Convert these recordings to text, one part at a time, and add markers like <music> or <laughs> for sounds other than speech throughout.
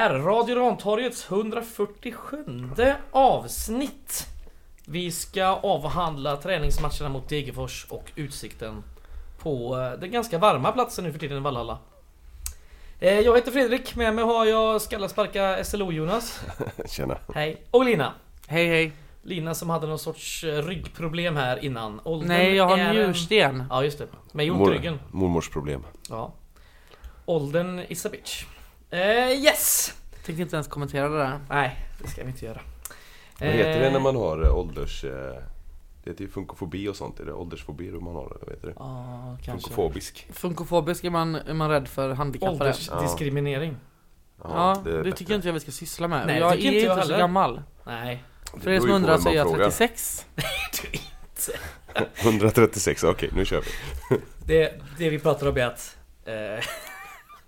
Är Radio Rantorgets 147 avsnitt. Vi ska avhandla träningsmatcherna mot Degerfors och Utsikten på eh, den ganska varma platsen nu för tiden i Vallhalla. Eh, Jag heter Fredrik, med mig har jag Skallasparka SLO-Jonas. <laughs> Tjena. Hej. Och Lina. Hej hej. Lina som hade någon sorts eh, ryggproblem här innan. Åldern Nej, jag har är en- njursten. Ja just det. Med ont i Mor- ryggen. mormors problem. Ja. Åldern is a bitch. Eh, yes! Tänkte inte ens kommentera det där. Nej, det ska vi inte göra. Vad heter det Eh, när man har eh, ålders... Det heter ju funkofobi och sånt. Är det åldersfobi om man har det? Vad heter det? Ja, kanske. Funkofobisk. Funkofobisk är man, är man rädd för handikappade. Åldersdiskriminering. Ja, är det, bättre. tycker inte jag vi ska syssla med. Nej, det jag är inte jag så gammal. Nej. Det För er som undrar så är jag frågar. 36. <laughs> Du inte. <laughs> 136, okej nu kör vi. Det, det vi pratar om är att eh, <laughs>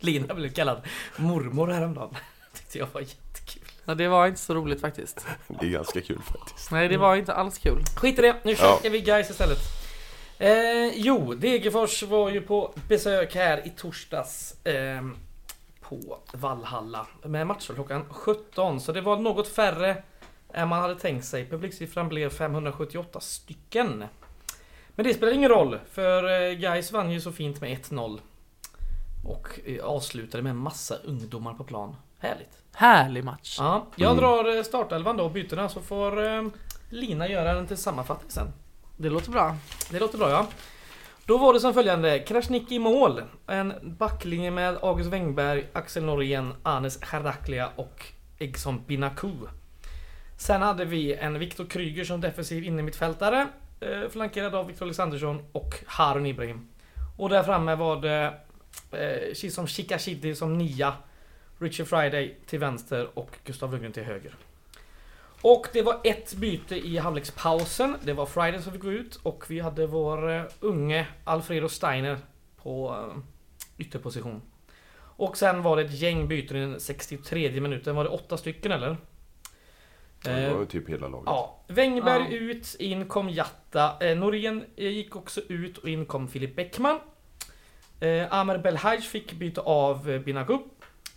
Lina blev kallad mormor häromdagen. <laughs> Tyckte jag var jättekul. Ja, det var inte så roligt faktiskt. <laughs> Det är ganska kul faktiskt. Nej, det var inte alls kul. Skit i det, nu Ja. käkar vi guys istället. Eh, jo, Degerfors var ju på besök här i torsdags eh, på Vallhalla med matcher klockan 17. Så det var något färre än man hade tänkt sig. Publiksiffran blev 578 stycken. Men det spelar ingen roll, för eh, Gais vann ju så fint med 1-0. Och eh, avslutade med en massa ungdomar på plan. Härligt. Härlig match. Ja, jag Mm. drar eh, startelvan då och bytena så får eh, Lina göra en till sammanfattning sen. Det låter bra. Det låter bra ja. Då var det som följande. Krasniqi i mål. En backlinje med August Wengberg, Axel Norén, Anes Heraklia och Egson Binaku. Sen hade vi en Viktor Kryger som defensiv innermittfältare. Flankerad av Viktor Alexandersson och Harun Ibrahim. Och där framme var det eh, Chisom Chikashidi som nia. Richard Friday till vänster och Gustav Lundgren till höger. Och det var ett byte i halvlekspausen. Det var Friday som fick gå ut och vi hade vår uh, unge Alfredo Steiner på uh, ytterposition. Och sen var det ett gäng byten i den 63 minuten. Var det åtta stycken eller? Det var Eh, ju typ hela laget. Ja, Wengberg Ja. ut, in kom Jatta. Eh, Norén eh, gick också ut och in kom Filip Bäckman. Eh, Amer Belhaj fick byta av eh, Binaku.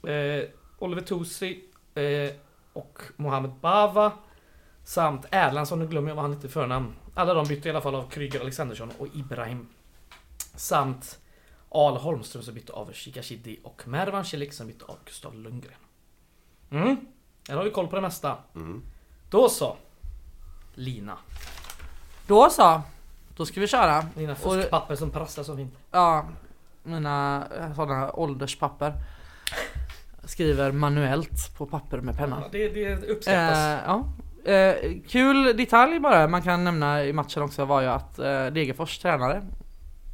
Eh, Oliver Tosi eh, och Mohamed Bava. Samt Erlandsson, nu glömmer jag vad han heter förnamn. Alla de bytte i alla fall av Kryger Alexandersson och Ibrahim. Samt Al Holmström som bytte av Shikashidi och Mervan Celik som bytte av Gustav Lundgren. Mm, här har vi koll på det mesta. Mm. Då så. Lina. Då så. Då ska vi köra. Dina Och- fuskpapper som prasslar så fint. Ja, mina sådana ålderspapper. Skriver manuellt på papper med penna. Ja, det, det uppskattas. Eh, ja. Eh, kul detalj bara man kan nämna i matchen också var ju att eh, Degerfors tränare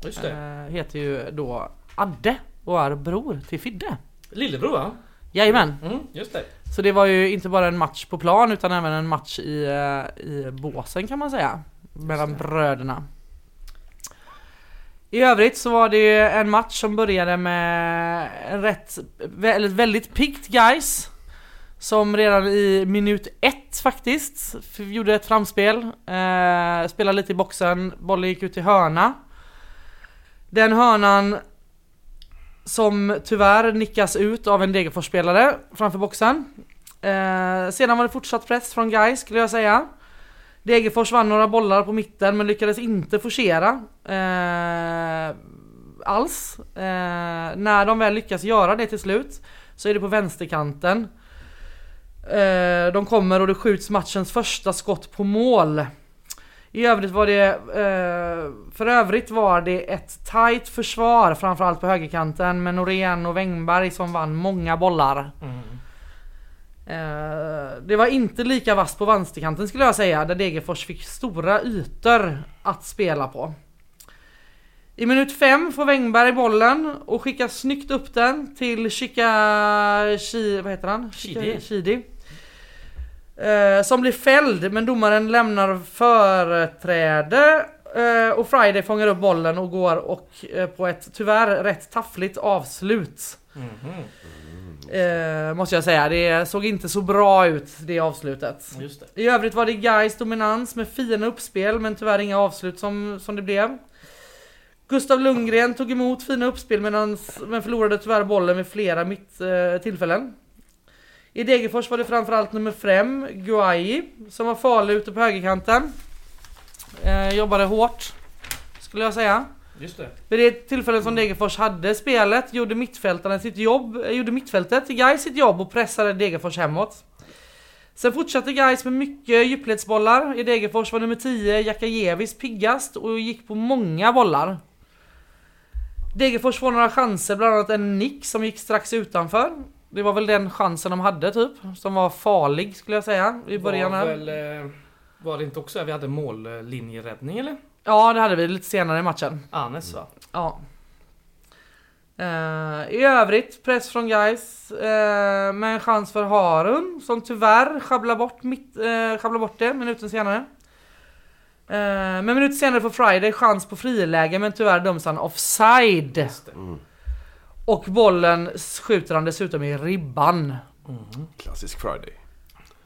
Just det. eh, heter ju då Adde och är bror till Fidde. Lillebror va? Jajamän. Mm, just det. Så det var ju inte bara en match på plan utan även en match i, eh, i båsen kan man säga. Mellan bröderna. I övrigt så var det ju en match som började med en rätt, väldigt, väldigt piggt guys Som redan i minut ett faktiskt gjorde ett framspel. Eh, spelade lite i boxen, bollen gick ut i hörna. Den hörnan som tyvärr nickas ut av en Degerfors-spelare framför boxen. Eh, sedan var det fortsatt press från Gais skulle jag säga. Degerfors vann några bollar på mitten men lyckades inte forcera eh, alls. Eh, när de väl lyckas göra det till slut så är det på vänsterkanten. Eh, de kommer och det skjuts matchens första skott på mål. I övrigt var det, eh, för övrigt var det ett tight försvar framförallt på högerkanten med Norén och Wängberg som vann många bollar. Mm. Eh, det var inte lika vasst på vänsterkanten skulle jag säga, där Degerfors fick stora ytor att spela på. I minut 5 får Wengberg bollen och skickar snyggt upp den till Chika... Chi, vad heter han? Chidi. Chidi. Eh, som blir fälld men domaren lämnar företräde eh, och Friday fångar upp bollen och går och eh, på ett tyvärr rätt taffligt avslut. Mhm. Eh, måste jag säga, det såg inte så bra ut det avslutet. Det. I övrigt var det Gais dominans med fina uppspel men tyvärr inga avslut som, som det blev. Gustav Lundgren tog emot fina uppspel medans, men förlorade tyvärr bollen vid flera mitt, eh, tillfällen. I Degerfors var det framförallt nummer 5, Guai, som var farlig ute på högerkanten. Eh, jobbade hårt, skulle jag säga. Just det. Vid det tillfället som Degerfors hade spelet gjorde mittfältarna sitt jobb, eh, gjorde mittfältet, Gais sitt jobb och pressade Degerfors hemåt. Sen fortsatte Gais med mycket djupledsbollar. I Degerfors var nummer 10 Jakajevis piggast och gick på många bollar. Degerfors får några chanser, bland annat en nick som gick strax utanför. Det var väl den chansen de hade typ, som var farlig skulle jag säga i början Var, väl, eh, var det inte också att vi hade mållinjeräddning eller? Ja, det hade vi lite senare i matchen. Anes va? Ja. Eh, I övrigt press från guys uh, med en chans för Harun som tyvärr sjabblar bort, mitt, uh, sjabblar bort det minuten senare. Uh, men minuten senare får Friday chans på friläge men tyvärr döms han offside. Mm. Och bollen skjuter han dessutom i ribban. Mm. Klassisk Friday.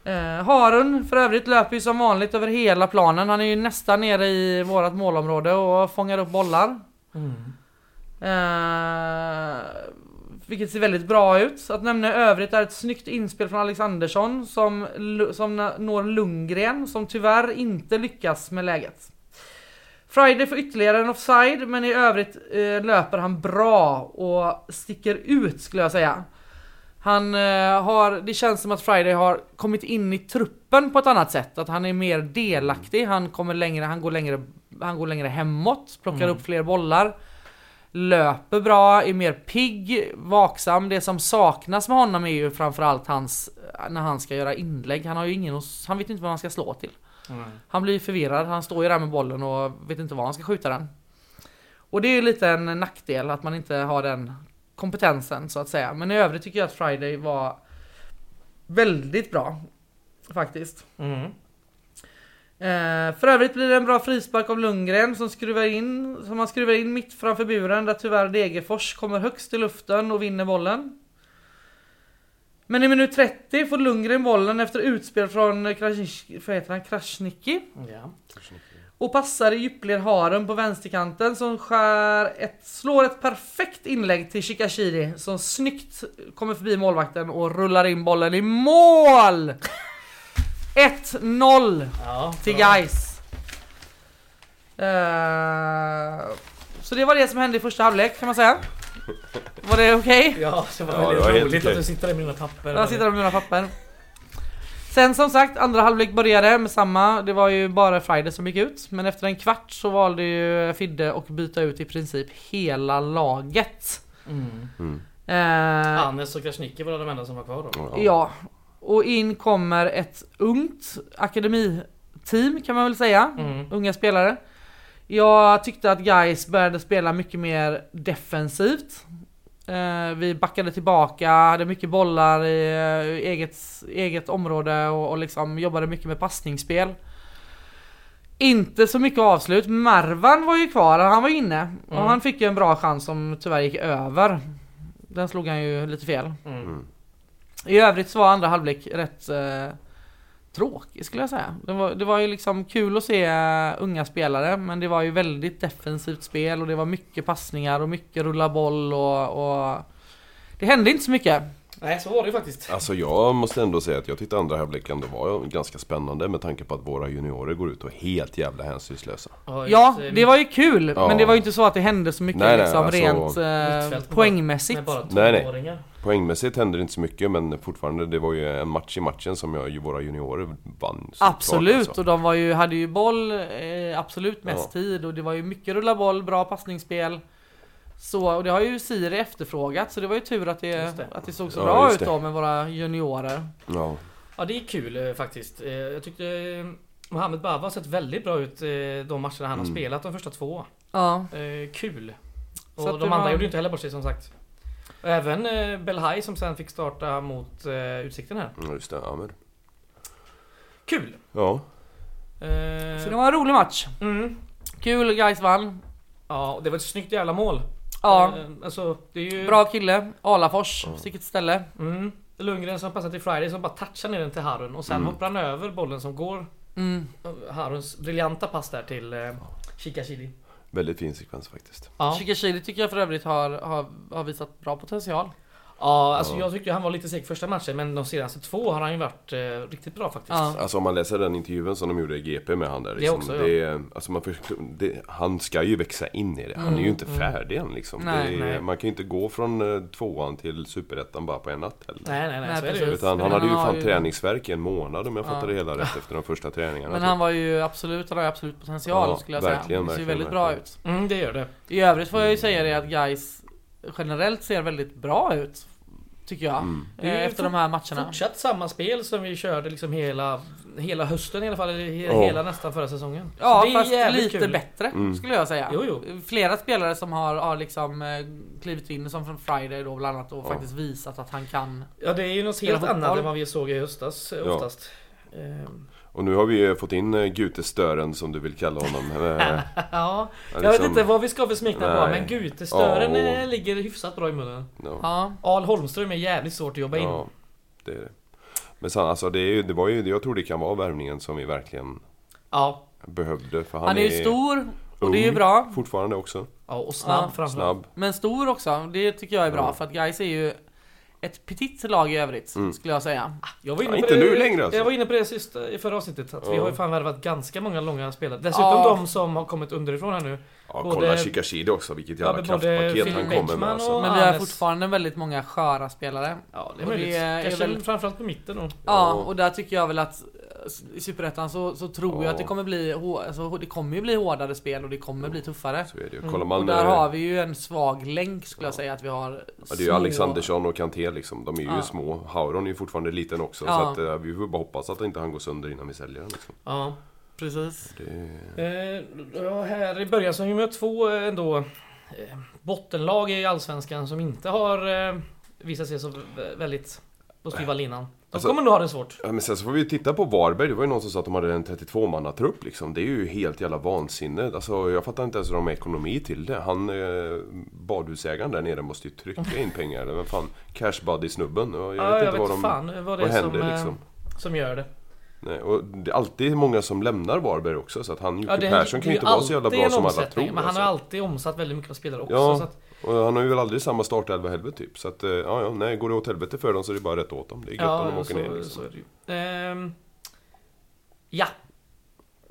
Uh, Harun för övrigt löper ju som vanligt över hela planen. Han är ju nästan nere i vårat målområde och fångar upp bollar. Mm. Eh, vilket ser väldigt bra ut. Att nämna övrigt är ett snyggt inspel från Alexandersson som, som når Lundgren som tyvärr inte lyckas med läget. Friday får ytterligare en offside men i övrigt eh, löper han bra och sticker ut skulle jag säga. Han eh, har, det känns som att Friday har kommit in i truppen på ett annat sätt. Att han är mer delaktig, han kommer längre, han går längre, han går längre hemåt, plockar Mm. upp fler bollar löper bra, är mer pigg, vaksam. Det som saknas med honom är ju framförallt hans, när han ska göra inlägg. Han har ju ingen, han vet inte vad han ska slå till. Mm. Han blir förvirrad, han står ju där med bollen och vet inte var han ska skjuta den. Och det är ju lite en nackdel att man inte har den kompetensen så att säga. Men i övrigt tycker jag att Friday var väldigt bra. Faktiskt. Mm. Eh, för övrigt blir det en bra frispark av Lundgren som skruvar in, som han skruvar in mitt framför buren där tyvärr Degerfors kommer högst i luften och vinner bollen. Men i minut 30 får Lundgren bollen efter utspel från? Krasniqi Ja. Och passar i djupled Haren på vänsterkanten som skär ett, slår ett perfekt inlägg till Shikashiri som snyggt kommer förbi målvakten och rullar in bollen i mål! 1-0 ja till bra. guys. Eh, så det var det som hände i första halvlek kan man säga. Var det okej? Ja, det var Ja, det väldigt var roligt att du sitter där med dina papper. Jag sitter där med mina papper. Sen som sagt, andra halvlek började med samma. Det var ju bara Friday som gick ut. Men efter en kvart så valde ju Fidde att byta ut i princip hela laget. Mm. Mm. Eh, Anes och Krasniqi var de enda som var kvar då. Ja. Och in kommer ett ungt akademiteam kan man väl säga. Mm. Unga spelare. Jag tyckte att guys började spela mycket mer defensivt. Eh, vi backade tillbaka, hade mycket bollar i eh, eget, eget område och, och liksom jobbade mycket med passningsspel. Inte så mycket avslut. Marvan var ju kvar, han var inne. Och Mm. han fick ju en bra chans som tyvärr gick över. Den slog han ju lite fel. Mm. Mm. I övrigt så var andra halvlek rätt eh, tråkig skulle jag säga. Det var, det var ju liksom kul att se eh, unga spelare men det var ju väldigt defensivt spel och det var mycket passningar och mycket rulla boll och, och det hände inte så mycket. Nej, så var det ju faktiskt. Alltså jag måste ändå säga att jag tyckte andra halvleken det var ganska spännande med tanke på att våra juniorer går ut och är helt jävla hänsynslösa. Ja, eh, det var ju kul Ja. men det var ju inte så att det hände så mycket Nej, nej, liksom alltså, rent eh, poängmässigt. Nej, nej. Poängmässigt hände det inte så mycket men fortfarande det var ju en match i matchen som jag, ju våra juniorer vann. så klart, Absolut, alltså. och de var ju, hade ju boll eh, absolut mest Ja. tid och det var ju mycket rulla boll, bra passningsspel. Så, och det har ju Siri efterfrågat så det var ju tur att det, det. Att det såg så Ja, bra ut då med våra juniorer. Ja. Ja, det är kul eh, faktiskt. Eh, Jag tyckte eh, Mohamed Bava har sett väldigt bra ut de matcherna han har Mm. spelat, de första två. Ja, kul. Så Och att de andra var- gjorde ju inte heller bort sig som sagt. Och även Belhaj som sen fick starta mot Utsikten här. Ja, just det. Ja, men. Kul! ja. Eh, så det var en rolig match. mm. Kul, guys vann. Ja, och det var ett snyggt jävla mål. Ja, Eh, alltså, det är ju... bra kille. Alafors, Ja. vilket ställe. Mm. Lundgren som passar till Friday som bara touchar ner den till Harun och sen Mm. hoppar han över bollen som går Mm. Haruns briljanta pass där till eh, Shikashidi. Väldigt fin sekvens faktiskt. Ja. Shikashiri tycker jag för övrigt har, har, har visat bra potential. Ja, alltså Ja. jag tyckte han var lite seg första matchen men de senaste två har han ju varit eh, riktigt bra faktiskt. Ja. Alltså om man läser den intervjun som de gjorde i GP med han där. Det Liksom, också, ja. det alltså man det, han ska ju växa in i det. Han är ju inte Mm, färdig än liksom. Nej, det är, nej. Man kan ju inte gå från eh, tvåan till superettan bara på en natt heller. Nej, nej, nej, Nej, det precis. Utan han Men hade ju han fan ju- träningsverk i en månad om jag Ja. fattar det hela rätt efter de första träningarna. Men typ. han var ju absolut, han har absolut potential Ja, skulle jag verkligen, säga. Det ser ju verkligen, väldigt bra verkligen. ut. Mm, det gör det. I övrigt får jag ju säga det att guys generellt ser väldigt bra ut. Tycker jag. Mm. Efter de här matcherna. Fortsatt samma spel som vi körde liksom hela, hela hösten i alla fall, eller Ja. hela nästan förra säsongen. Så Ja, det är fast lite kul. bättre Mm. skulle jag säga. Jo, jo. Flera spelare som har, har liksom eh, klivit in som från Friday då bland annat och Ja. faktiskt visat att han kan. Ja, det är ju något helt annat än vad vi såg i höstas eh, Ja. oftast. Ehm, Och nu har vi ju fått in uh, Gutestören som du vill kalla honom. Eh, <laughs> ja, jag liksom- vet inte vad vi ska för smeknamn på, Nej. men Gutestören Ja. eh, ligger hyfsat bra i munnen. ja. Ja. Al Holmström är jävligt svårt att jobba in. Ja, det är det. Men sen, alltså det, är ju, det var ju, jag tror det kan vara värvningen som vi verkligen Ja, behövde. För han, Han är ju stor och det är ju bra. Fortfarande också. ja och snabb Ja, framförallt. Snabb. Men stor också. Det tycker jag är bra Ja. för att guys är ju ett petit lag i övrigt Mm. skulle jag säga. Jag var inne Ja, på inte det, nu längre, alltså. Jag var inne på det sista i förra avsnittet, att vi Ja. har ju fan värvat ganska många långa spelare. Dessutom Ja. de som har kommit underifrån här nu. Ja, Både- kolla Shikashidi också, vilket jävla kraftpaket han kommer med alltså. Men vi har fortfarande väldigt många sköra spelare. Ja, det är möjligt. är Kanske väl- framförallt på mitten då. Ja, och där tycker jag väl att eh, i Superettan så, så tror jag Ja. att det kommer bli alltså, det kommer ju bli hårdare spel och det kommer bli tuffare. Så är det ju. Mm. Kollar Och man... där eh, har vi ju en svag länk skulle jag Ja. säga att vi har Ja, det är ju små- Alexandersson och Kanté liksom. De är ju Ja. små. Hauron är ju fortfarande liten också. Ja. Så att eh, vi får bara hoppas att inte han går sönder innan vi säljer den liksom. Ja. Precis. Det... Eh, här i början så har vi mött två eh, ändå eh, bottenlag i Allsvenskan som inte har eh, visat sig så vä- väldigt på styva linan. De Alltså- kommer nog ha det svårt. Ja, men sen så får vi ju titta på Varberg. Det var ju någon som sa att de hade en 32-mannatrupp liksom. Det är ju helt jävla vansinne. Alltså jag fattar inte ens hur de har ekonomi till det. Han, eh, badhusägaren där nere måste ju trycka in pengar. Eller vad fan, Cash Buddy-snubben. Jag, Ja, vet jag inte vet vad de... fan vad det är som, eh, liksom? som gör det. Nej, och det är alltid många som lämnar Varberg också. Så att han, Jocke Ja, Persson kan ju inte vara så jävla bra som alla tror. Men han alltså. har alltid omsatt väldigt mycket av spelare också. Ja. Så att, Och han har ju väl aldrig samma startelva heller typ. Så att, eh, ja, ja, nej, går det åt helvete för dem så är det bara rätt åt dem. Det är gött om de ja, åker så, ner liksom. så är det ju. Ehm, ja.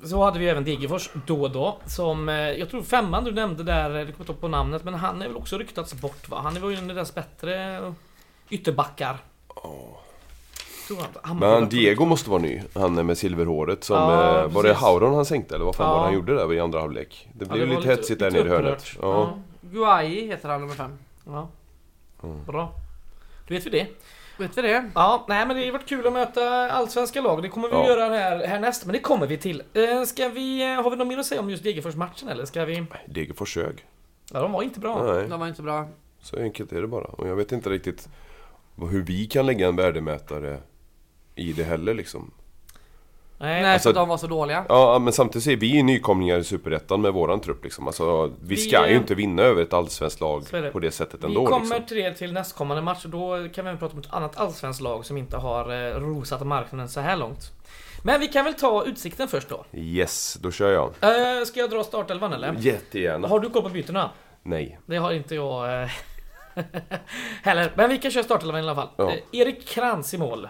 Så hade vi även Degerfors då och då. Som, eh, jag tror femman du nämnde där, eh, du kommer inte på namnet, men han är väl också ryktats bort va? Han var ju en av deras bättre ytterbackar. Tror han, Men han, Diego måste vara ny. Han med silverhåret som... Ja, eh, var det. Hauron han sänkte eller vad fan Ja. var det han gjorde där i andra halvlek? Det Ja, blev det var lite lite- hetsigt där nere i hörnet. Ja. Guai heter han nummer fem. Ja, Mm. bra. Då vet vi det. Vet vi det? Ja, nej men det har varit kul att möta allsvenska lag. Det kommer vi Ja. göra här, härnäst, men det kommer vi till. Eh, ska vi, eh, har vi något mer att säga om just Degerfors-matchen eller ska vi? Degerfors sög. Ja, de var inte bra. Nej, De var inte bra. så enkelt är det bara. Och jag vet inte riktigt hur vi kan lägga en värdemätare i det heller liksom. Nej, Nej, Alltså- för de var så dåliga. Ja, men samtidigt är vi nykomlingar i Superettan med våran trupp liksom. Alltså, vi Vi, ska ju inte vinna över ett allsvenskt lag det. på det sättet vi ändå kommer liksom. till det till nästkommande match och då kan vi även prata om ett annat allsvenskt lag som inte har eh, rosat marknaden så här långt. Men vi kan väl ta Utsikten först då. Yes, då kör jag. Eh, ska jag dra startelvan eller? Jättegärna. Har du koll på bytena? Nej. Det har inte jag eh, <laughs> heller. Men vi kan köra startelvan i alla fall. Ja. Eh, Erik Krantz i mål.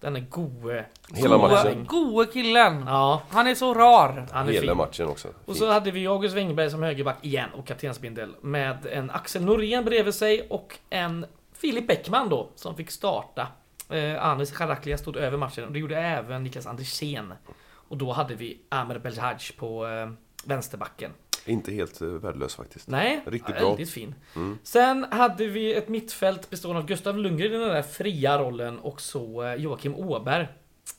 Den är gode. Hela Goa- matchen. Gode killen! Ja, Han är så rar. han är Hela fin. matchen också. Och så hade vi August Wengberg som högerback igen och kaptensbindel med en Axel Norén bredvid sig och en Filip Bäckman då som fick starta. Eh, Anis Charaklia stod över matchen och det gjorde även Niklas Andersén. Och då hade vi Amer Belhaj på eh, vänsterbacken. Inte helt uh, värdelös faktiskt. Nej, Riktigt bra. väldigt fin. Mm. Sen hade vi ett mittfält bestående av Gustav Lundgren i den där fria rollen och så eh, Joakim Åberg.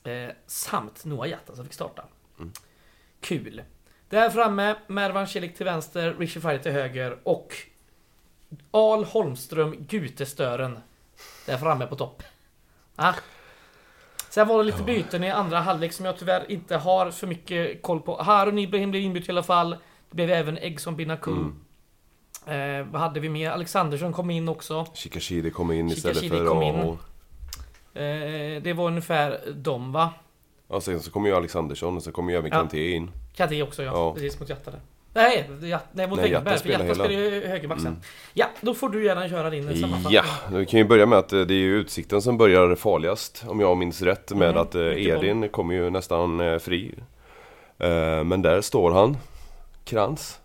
Eh, samt Noah Jatta som fick starta. Mm. Kul. Där framme, Mervan Celik till vänster, Richie Friday till höger och Al Holmström Gutestören där framme på topp. Ah. Sen var det lite byten i andra halvlek som jag tyvärr inte har för mycket koll på. Harun Ibrahim blev inbytt i alla fall. Det blev även Eggson Binaku. Mm. Eh, vad hade vi mer? Alexandersson kom in också. Shikashidi kom in istället för kom in. Aho. Eh, det var ungefär de va? Ja, sen så kommer ju Alexandersson och sen kommer ju även Ja. Kanté in. Kanté också ja. Ja. Precis mot Jatta där. Nej, ja, nej mot Nej. Jatta För Jatta spelar ju högerback sen. Ja, då får du gärna köra din sammanfattning. Ja, vi kan ju börja med att eh, det är ju Utsikten som börjar farligast om jag minns rätt med Mm, att eh. Edin kommer ju nästan eh, fri. Eh, Men där står han, Krantz,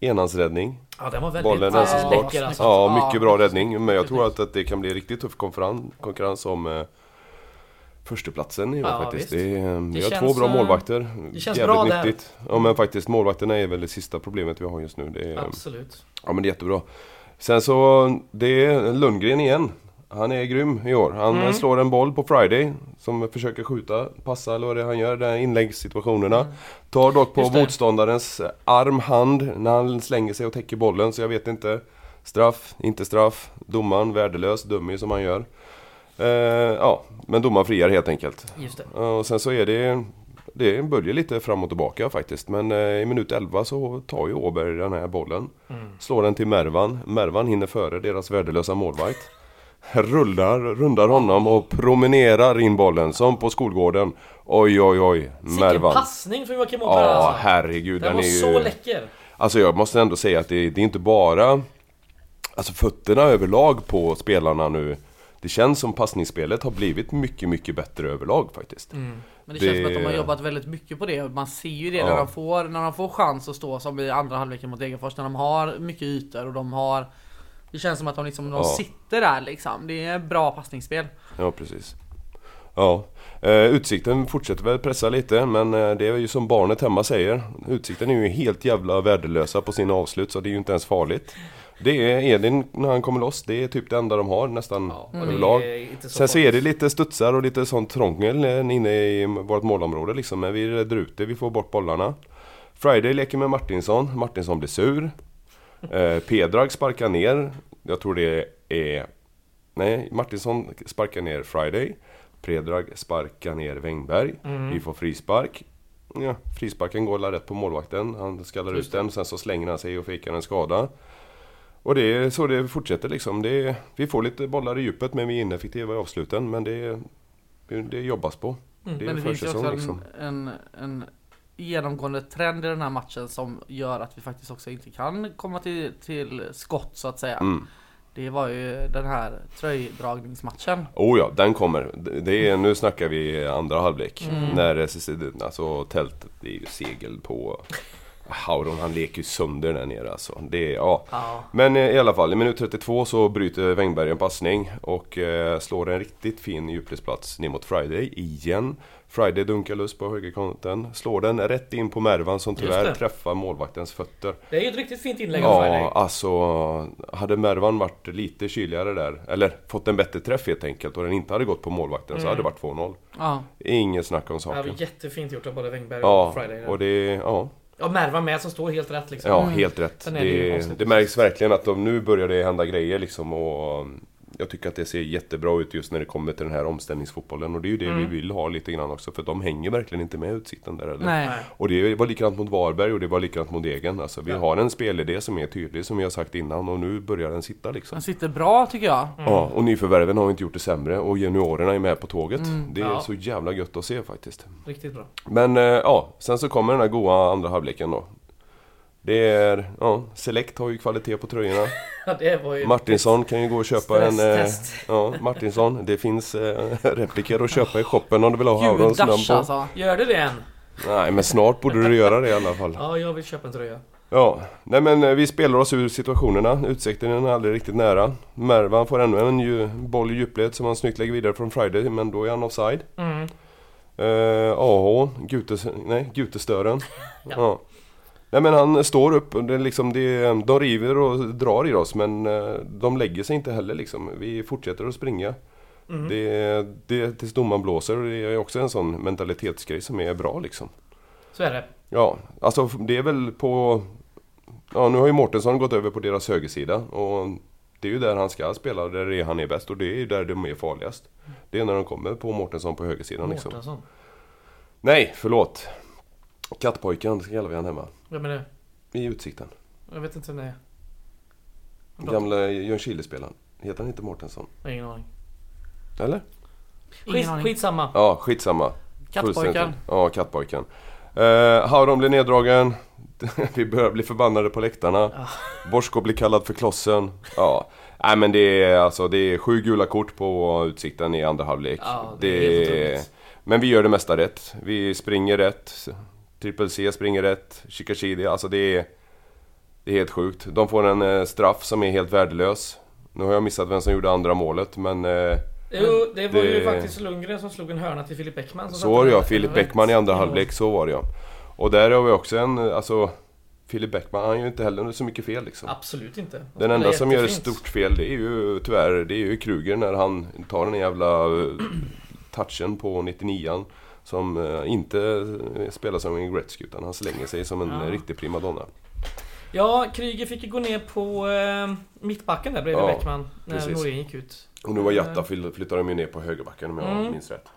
enhandsräddning. Ja, den var väldigt Bollen smart. läcker alltså. Ja, mycket bra räddning. Men jag tror att, att det kan bli riktigt tuff konkurrens om eh, förstaplatsen i år Ja, faktiskt. visst. Det är, eh, vi har känns, två bra eh, målvakter. det känns Jävligt bra där. nyttigt. Ja men faktiskt, målvakterna är väl det sista problemet vi har just nu. Det är, Absolut. Ja men det är jättebra. Sen så, det är Lundgren igen. Han är grym i år. Han Mm. slår en boll på Friday som försöker skjuta, passa eller vad det är han gör, de här inläggssituationerna. Tar dock på Mm. Motståndarens arm, hand när han slänger sig och täcker bollen så jag vet inte. Straff, inte straff. Domaren värdelös, dum ju som han gör. Eh, ja, men domaren friar helt enkelt. Just det. Och sen så är det det börjar lite fram och tillbaka faktiskt. Men eh, i minut 11 så tar ju Åberg den här bollen. Mm. Slår den till Mervan. Mervan hinner före deras värdelösa målvakt. Rullar, rundar honom och promenerar in bollen som på skolgården. Oj oj oj, Vilken Mervan. passning från Joakim Åberg Ja, alltså. herregud. Den Den var är så ju... läcker. Alltså jag måste ändå säga att det, det är inte bara... Alltså fötterna överlag på spelarna nu. Det känns som passningsspelet har blivit mycket, mycket bättre överlag faktiskt. Mm. Men det känns som att de har Det- jobbat väldigt mycket på det. Man ser ju det Ja. när, de får, när de får chans att stå som i andra halvleken mot Degerfors. När de har mycket ytor och de har... Det känns som att de, liksom, de Ja. sitter där liksom. Det är bra passningsspel. Ja, precis. Ja, eh, Utsikten fortsätter väl pressa lite men eh, det är ju som barnet hemma säger. Utsikten är ju helt jävla värdelösa på sina avslut så det är ju inte ens farligt. Det är Edin när han kommer loss, det är typ det enda de har nästan Ja, överlag. inte Sen så är det lite studsar och lite sånt trångel eh, inne i vårt målområde liksom. Men vi räddar ut det, vi får bort bollarna. Friday leker med Martinsson, Martinsson blir sur. Eh, Pedrag sparkar ner, jag tror det är... Nej, Martinsson sparkar ner Friday. Predrag sparkar ner Wängberg. Mm. Vi får frispark. Ja, frisparken går rätt på målvakten. Han skallar Just ut den, sen så slänger han sig och fejkar en skada. Och det är så det fortsätter liksom. Det är, vi får lite bollar i djupet men vi är ineffektiva i avsluten. Men det, det jobbas på. Mm. Det är Men det finns ju också liksom. en, en genomgående trend i den här matchen som gör att vi faktiskt också inte kan komma till, till skott så att säga. Mm. Det var ju den här tröjdragningsmatchen. Oh ja, den kommer. Det är, nu snackar vi andra halvlek. Mm. När alltså tältet, är ju segel på... Hauron han leker ju sönder där nere alltså. Det ja. Ja. Men eh, i alla fall, i minut 32 så bryter Wängberg en passning och eh, slår en riktigt fin djupledsplats ner mot Friday igen. Friday dunkar lös på högerkanten, slår den rätt in på Mervan som tyvärr träffar målvaktens fötter. Det är ju ett riktigt fint inlägg av Friday. Ja, alltså hade Mervan varit lite kyligare där, eller fått en bättre träff helt enkelt och den inte hade gått på målvakten så Mm. hade det varit 2-0. Ja. Ingen snack om Det var saken. jättefint gjort av både Wängberg Ja, och Friday. och det, ja, Ja, Merva med som står helt rätt liksom. Ja, Mm. helt rätt. Är det Det, märks verkligen att de, nu börjar det hända grejer liksom och jag tycker att det ser jättebra ut just när det kommer till den här omställningsfotbollen och det är ju det Mm. vi vill ha lite grann också för de hänger verkligen inte med utsikten där eller? Nej. Och det var likadant mot Varberg och det var likadant mot Degen. Alltså vi Ja. har en spelidé som är tydlig som vi har sagt innan och nu börjar den sitta liksom. Den sitter bra tycker jag. Ja, och nyförvärven har inte gjort det sämre och juniorerna är med på tåget. Mm. Det är Ja. så jävla gött att se faktiskt. Riktigt bra. Men eh, ja, sen så kommer den här goa andra halvleken då. Det är, ja, Select har ju kvalitet på tröjorna. <laughs> Ja, det var ju... Martinsson kan ju gå och köpa en... Eh, ja, Martinsson. Det finns eh, repliker att köpa i shoppen om du vill ha Haurons namn på. alltså. Gör det det än? Nej, men snart borde du göra det i alla fall. <laughs> Ja, jag vill köpa en tröja. Ja, nej men eh, vi spelar oss ur situationerna. Utsikten är aldrig riktigt nära. Mervan får ännu en ju, boll i djupled som han snyggt lägger vidare från Friday, men då är han offside. Mm. Eh, AH, Gutes, nej, Gutestören. <laughs> Ja. ja. Nej men han står upp, det är liksom det, de river och drar i oss men eh, de lägger sig inte heller liksom. Vi fortsätter att springa. Mm. Det, det tills domaren blåser och det är också en sån mentalitetsgrej som är bra liksom. Så är det. Ja, alltså det är väl på... Ja, nu har ju Mårtensson gått över på deras högersida och det är ju där han ska spela, där är han är bäst och det är ju där de är farligast. Det är när de kommer på Mårtensson på högersidan liksom. Mårtensson. Nej, förlåt. Kattpojken kallar vi han hemma. Vem är det? I Utsikten. Jag vet inte vem det är. Gamla Ljungskile-spelaren. Heter han inte Mårtensson? Ingen aning. Eller? Ingen Skit, aning. skitsamma. Ja, skitsamma. Kattpojken. Ja, kattpojken. Uh, Hauron blir neddragen. <laughs> vi börjar bli förbannade på läktarna. Ja. Borsko blir kallad för klossen. Ja. Nej men det är alltså det är sju gula kort på Utsikten i andra halvlek. Ja, det är helt otroligt. men vi gör det mesta rätt. Vi springer rätt. Triple C springer rätt. Shikashidi, alltså det är... Det är helt sjukt. De får en eh, straff som är helt värdelös. Nu har jag missat vem som gjorde andra målet men... Eh, Jo, det var ju Det- faktiskt Lundgren som slog en hörna till Filip Bäckman. så var det ja. Filip Bäckman i andra halvlek, så var det ja. Och där har vi också en, alltså... Filip Bäckman, han gör ju inte heller så mycket fel liksom. Absolut inte. Han Den enda som gör ett stort fel det är ju tyvärr det är ju Kruger när han tar den jävla eh, touchen på 99an Som eh, inte eh, spelar som en Gretzky utan han slänger sig som en Ja. eh, riktig primadonna. Ja, Kryger fick ju gå ner på eh, mittbacken där bredvid Ja, Bäckman. När precis. Norén gick ut. Och nu var Jatta flytt- flyttade de ju ner på högerbacken om jag Mm. minns rätt.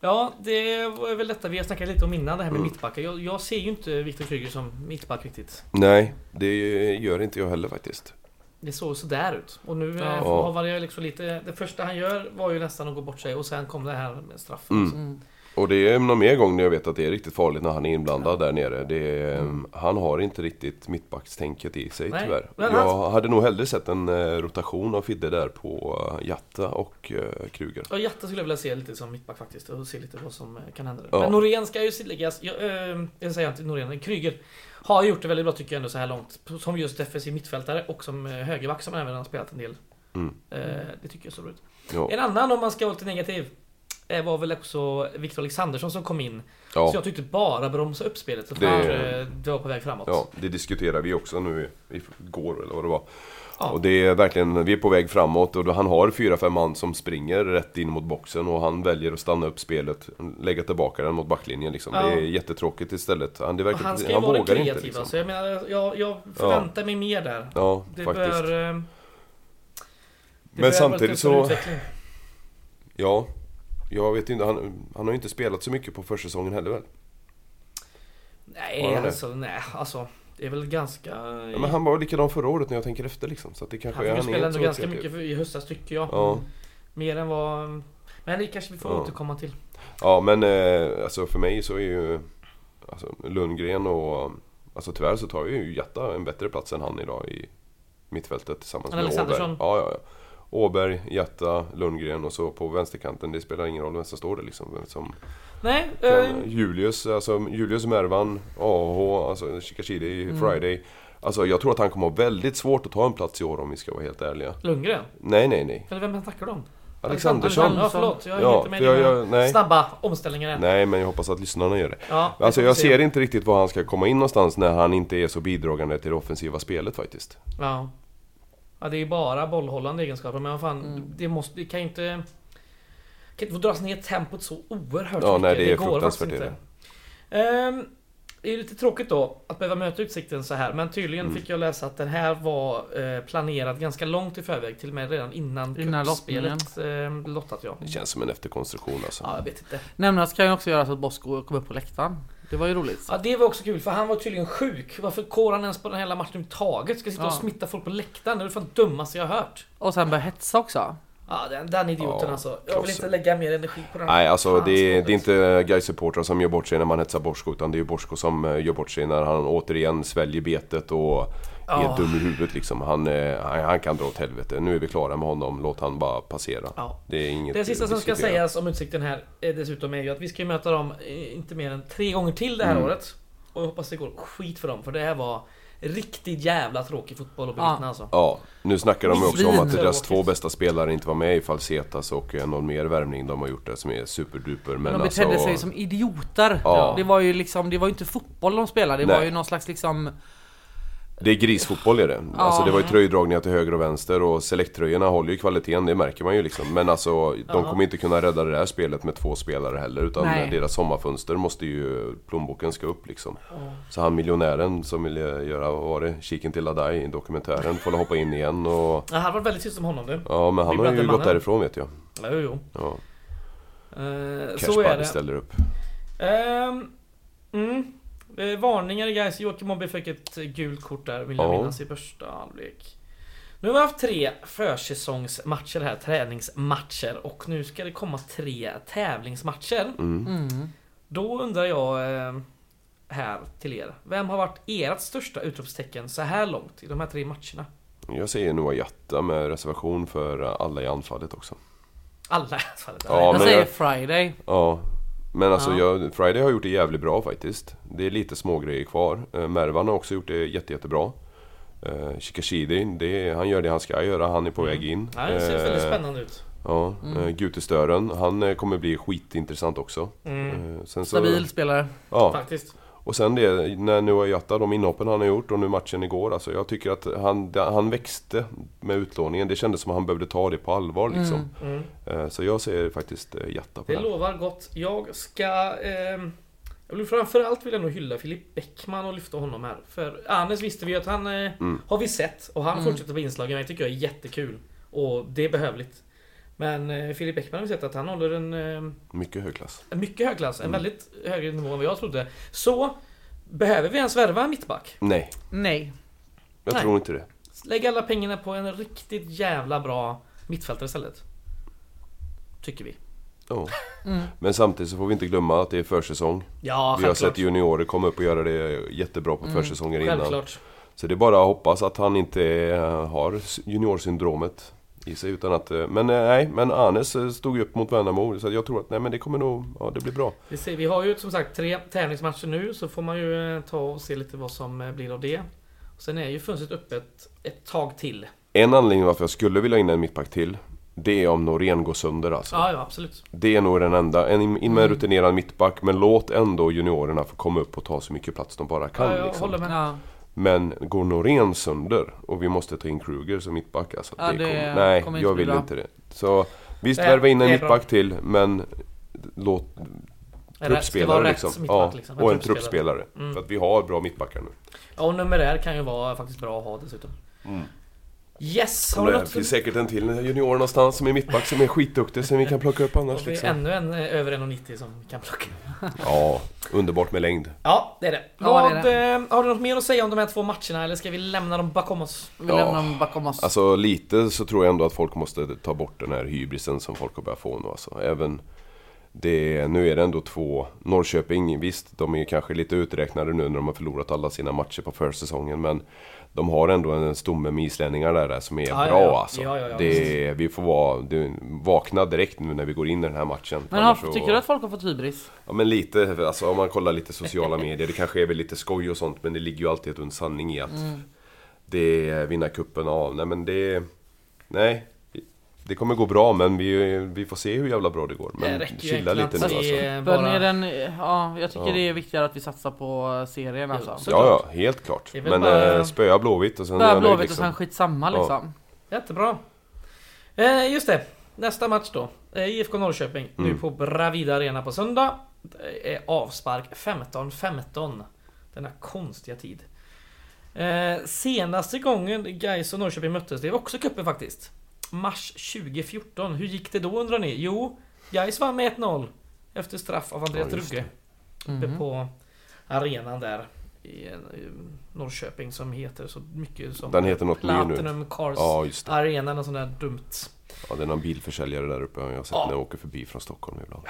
Ja, det var väl detta vi har snackat lite om innan, det här med Mm. mittbackar. Jag, jag ser ju inte Viktor Kryger som mittback riktigt. Nej, det gör inte jag heller faktiskt. Det såg sådär ut. Och nu Ja. ja. var det liksom lite... Det första han gör var ju nästan att gå bort sig och sen kom det här med straffen. Mm. Och det är någon mer gång när jag vet att det är riktigt farligt när han är inblandad där nere. Är, Mm. Han har inte riktigt mittbackstänket i sig Nej, tyvärr. men Jag han- hade nog hellre sett en eh, rotation av Fidde där på eh, Jatta och eh, Kruger. Och Jatta skulle jag vilja se lite som mittback faktiskt och se lite vad som kan hända. Ja. Men Norén ska ju tilläggas, jag, äh, jag säger inte Norén, Kryger har gjort det väldigt bra tycker jag ändå så här långt. Som just defensiv mittfältare och som högerback som även har spelat en del. Mm. Det tycker jag så ut. Ja. En annan om man ska vara lite negativ var väl också Victor Alexandersson som kom in. Ja. Så jag tyckte bara bromsa upp spelet så Det- eh, det var på väg framåt. Ja, det diskuterar vi också nu i- igår eller vad det var. Ja. Och det är verkligen, vi är på väg framåt och han har fyra, fem man som springer rätt in mot boxen och han väljer att stanna upp spelet, lägga tillbaka den mot backlinjen liksom. Ja. Det är jättetråkigt istället. Han, det Och verkar, han han, ska ju vara den vågar kreativa, inte liksom. så jag menar, jag, jag förväntar mig mer där. Ja, Det faktiskt. bör... eh, det Men vara samtidigt så, utveckling. ja. Jag vet inte, han, han har ju inte spelat så mycket på försäsongen heller väl? Nej, han alltså, nej, alltså. Det är väl ganska... Ja, men han var likadan förra året när jag tänker efter liksom. Så att det kanske han fick ju han spela är ändå ganska mycket i höstas tycker jag. Ja. Mer än vad... Men det kanske vi får Ja. återkomma till. Ja men eh, alltså för mig så är ju alltså, Lundgren och Alltså tyvärr så tar ju Jatta en bättre plats än han idag i mittfältet tillsammans Än med Åberg. Ja, ja, ja. Åberg, Jatta, Lundgren och så på vänsterkanten. Det spelar ingen roll vem som står där liksom. Som Nej, kan, eh, Julius, alltså Julius Mervan, AH, alltså Shikashidi, Mm. Friday. Alltså jag tror att han kommer ha väldigt svårt att ta en plats i år om vi ska vara helt ärliga. Lundgren? Nej, nej, nej. Eller vem snackar du om? Alexandersson. Ja, förlåt. Jag är Ja, inte med jag- dina jag- nej. snabba omställningar än. Nej, men jag hoppas att lyssnarna gör det. Ja, Alltså jag se. ser inte riktigt var han ska komma in någonstans när han inte är så bidragande till det offensiva spelet faktiskt. Ja. Ja, det är ju bara bollhållande egenskaper, men vad fan, Mm. det måste, det kan ju inte... Kan inte få dras ner tempot så oerhört Ja, mycket. nej, det är går fruktansvärt, faktiskt inte. Ehm, det är lite tråkigt då att behöva möta Utsikten så här, men tydligen Mm. fick jag läsa att den här var eh, planerad ganska långt i förväg, till och med redan innan, Innan cupspelet eh, lottat ja. Det känns som en efterkonstruktion alltså. Ja, jag vet inte. Nämnas kan ju också göra så att Bosko kom upp på läktaren. Det var ju roligt. Ja, det var också kul, för han var tydligen sjuk. Varför kår han ens på den hela matchen överhuvudtaget? Ska sitta och Ja. smitta folk på läktaren? Det är det fan dummaste jag har hört. Och sen börja hetsa också. Ja, den, den idioten Ja, alltså. Jag vill inte lägga mer energi på den. Nej, alltså det, är- så det är inte Gais-supportrar som gör bort sig när man hetsar Borsko utan det är ju Borsko som eh, gör bort sig när han återigen sväljer betet och är Ja. dum i huvudet liksom. Han, eh, han, han kan dra åt helvete. Nu är vi klara med honom, låt han bara passera. Ja. Det är inget Det sista som ska sägas om Utsikten här är dessutom är ju att vi ska möta dem eh, inte mer än tre gånger till det här Mm. året. Och jag hoppas det går skit för dem, för det här var riktigt jävla tråkig fotboll att Ja. bevittna alltså. Ja, nu snackar de också om att deras två bästa spelare inte var med i Falsetas och eh, någon mer värvning de har gjort det som är superduper. Men de alltså, betedde sig som idioter. Ja. Det var ju liksom, det var ju inte fotboll de spelade. Det Nej. var ju någon slags liksom... Det är grisfotboll är det. Ja. Alltså det var ju tröjdragningar till höger och vänster och selekttröjorna håller ju kvaliteten, det märker man ju liksom. Men alltså de Ja. kommer inte kunna rädda det här spelet med två spelare heller utan Nej. deras sommarfönster måste ju, plånboken ska upp liksom. Så han miljonären som ville göra, vad var det, Kiken till Adai i dokumentären får hoppa in igen och... Det hade varit väldigt tyst om honom du. Ja men han har ju Brother gått mannen. därifrån vet jag. Ja, jo, jo. Ja. Cash så är det. ställer upp. Ehm, mm. Eh, varningar guys. Joakim Mobbe fick ett gult kort där vill jag Ja. minnas i första halvlek. Nu har vi haft tre försäsongsmatcher här, träningsmatcher. Och nu ska det komma tre tävlingsmatcher. Mm. Mm. Då undrar jag... Eh, här till er. Vem har varit ert största utropstecken så här långt i de här tre matcherna? Jag säger Noah Jatta med reservation för alla i anfallet också. Alla i fall. Ja, jag men säger jag- Friday. Ja. Men alltså Ja. jag, Friday har gjort det jävligt bra faktiskt. Det är lite små grejer kvar. Eh, Mervan har också gjort det jätte, jättebra. Eh, Shikashidi, det han gör det han ska göra. Han är på väg in. Ja, det ser väldigt Eh, spännande ut. Ja, mm. Gutestören, han eh, kommer bli skitintressant också. Mm. Eh, sen så, Stabil spelare. Ja, Faktiskt. Och sen det, när Noah Jatta, de inhoppen han har gjort och nu matchen igår. Alltså jag tycker att han, han växte med utlåningen. Det kändes som att han behövde ta det på allvar liksom. Mm. Eh, så jag ser faktiskt eh, Jatta på Det den. lovar gott. Jag ska... ehm, jag vill framförallt vill jag nog hylla Filip Bäckman och lyfta honom här. För Anes visste vi att han... eh, Mm. Har vi sett. Och han Mm. fortsätter på inslagen. Det tycker jag är jättekul. Och det är behövligt. Men eh, Filip Bäckman har vi sett att han håller en... eh, Mycket hög klass. En mycket hög klass, en Mm. väldigt högre nivå än vad jag trodde. Så, behöver vi ens värva mittback? Nej, Nej. jag Nej. tror inte det. Lägg alla pengarna på en riktigt jävla bra mittfältare istället. Tycker vi. Ja. <laughs> Mm. Men samtidigt så får vi inte glömma att det är försäsong. Ja, vi har sett juniorer komma upp och göra det jättebra på Mm. försäsonger innan. Självklart. Så det är bara att hoppas att han inte har juniorsyndromet i sig. Utan att, eh, men eh, nej, men Anes eh, stod ju upp mot Värnamo. Så jag tror att nej, men det kommer nog, ja det blir bra. Vi, ser, vi har ju som sagt tre tävlingsmatcher nu, så får man ju ta och se lite vad som blir av det. Och sen är ju fönstret öppet ett tag till. En anledning varför jag skulle vilja ha in en mittback till. Det är om Norén går sönder alltså. Ja, ja absolut. Det är nog den enda. En, in med en Mm. rutinerad mittback. Men låt ändå juniorerna få komma upp och ta så mycket plats de bara kan. ja, jag liksom. håller med. Men går Norén sönder och vi måste ta in Kruger som mittback alltså, Ja, det det kommer, Nej, kommer jag vill bra. inte det. Så visst, Nej, värva in en det bra. mittback till men låt truppspelare liksom. ja, liksom. och en truppspelare. Mm. För att vi har bra mittbackar nu. Ja, och numerär kan ju vara faktiskt bra att ha dessutom. Yes, har Och det något? finns säkert en till junior någonstans som är mittback som är skitduktig som vi kan plocka upp Har annars vi liksom. ännu en eh, över 1,90 som vi kan plocka. <laughs> Ja, underbart med längd. Ja, det är det. Ja, Vad, det är eh, har du något mer att säga om de här två matcherna eller ska vi lämna dem bakom oss? Vi Ja. lämnar dem bakom oss. Alltså lite så tror jag ändå att folk måste ta bort den här hybrisen som folk har börjat få nu alltså. Även det, nu är det ändå två Norrköping, visst de är kanske lite uträknade nu när de har förlorat alla sina matcher på försäsongen men de har ändå en stomme med islänningar där, där som är Ja, bra ja. alltså. Ja, ja, ja, det, vi får vara, det, vakna direkt nu när vi går in i den här matchen. Men har, så- tycker du att folk har fått hybris? Ja men lite, alltså om man kollar lite sociala medier, det kanske är väl lite skoj och sånt men det ligger ju alltid und sanning i att Mm. det är vinna kuppen av. Nej men det... Nej. Det kommer gå bra men vi, vi får se hur jävla bra det går. det Men ju chilla lite nu alltså. eh, bara... den, ja, jag tycker Ja. det är viktigare att vi satsar på serien alltså. så- Ja, ja, helt klart. Det Men bara- bara... spöa Blåvitt och sen nöjd Blåvitt och liksom. sen skitsamma Ja. liksom. Jättebra. Eh, just det. Nästa match då. Eh, IFK Norrköping. Nu Mm. på Bravida Arena på söndag. Det är avspark 15-15. Denna konstiga tid. Eh, senaste gången Gais och Norrköping möttes, det var också cupen faktiskt. Mars 2014. Hur gick det då undrar ni? Jo, Gais vann med 1-0. Efter straff av Andreas Ja, just Drugge. Uppe Mhm. på arenan där. I, Norrköping som heter så mycket som Den heter något mer nu. Platinum Cars Ja. Arena, något sånt där dumt. Ja, det är någon bilförsäljare där uppe. Jag har sett Ja. när jag åker förbi från Stockholm ibland.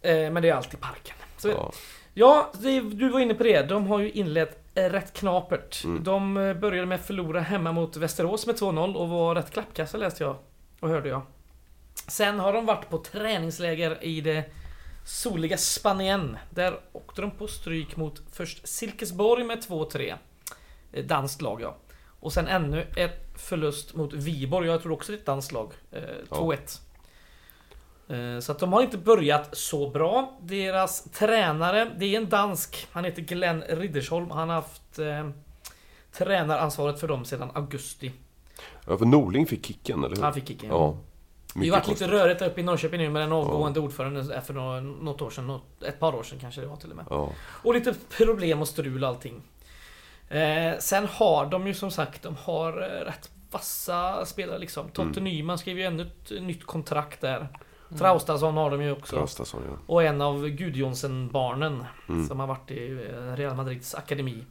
Eh, men det är alltid parken. Så, ja, Ja. det, du var inne på det. De har ju inlett eh, rätt knapert. Mm. De eh, började med att förlora hemma mot Västerås med 2-0 och var rätt klappkassa läste jag och hörde jag. Sen har de varit på träningsläger i det soliga Spanien. Där åkte de på stryk mot först Silkesborg med 2-3. Eh, Danskt lag ja. Och sen ännu ett förlust mot Viborg. Jag tror också det är ett danskt lag. Eh, 2-1. Eh, Så att de har inte börjat så bra. Deras tränare, det är en dansk. Han heter Glenn Riddersholm. Han har haft eh, tränaransvaret för dem sedan augusti. ja, för Norling fick kicken, eller hur? Han fick kicken. Ja. Det har varit lite rörigt uppe i Norrköping nu med den avgående ordföranden för nå- något år sedan. Ett par år sedan kanske det var till och med. Ja. Och lite problem och strul och allting. Eh, sen har de ju som sagt, de har eh, rätt vassa spelare liksom. Totte Mm. Nyman skrev ju ännu ett nytt kontrakt där. Traustason har de ju också. Traustason, ja. Och en av Gudjonsen-barnen Mm. som har varit i eh, Real Madrids akademi.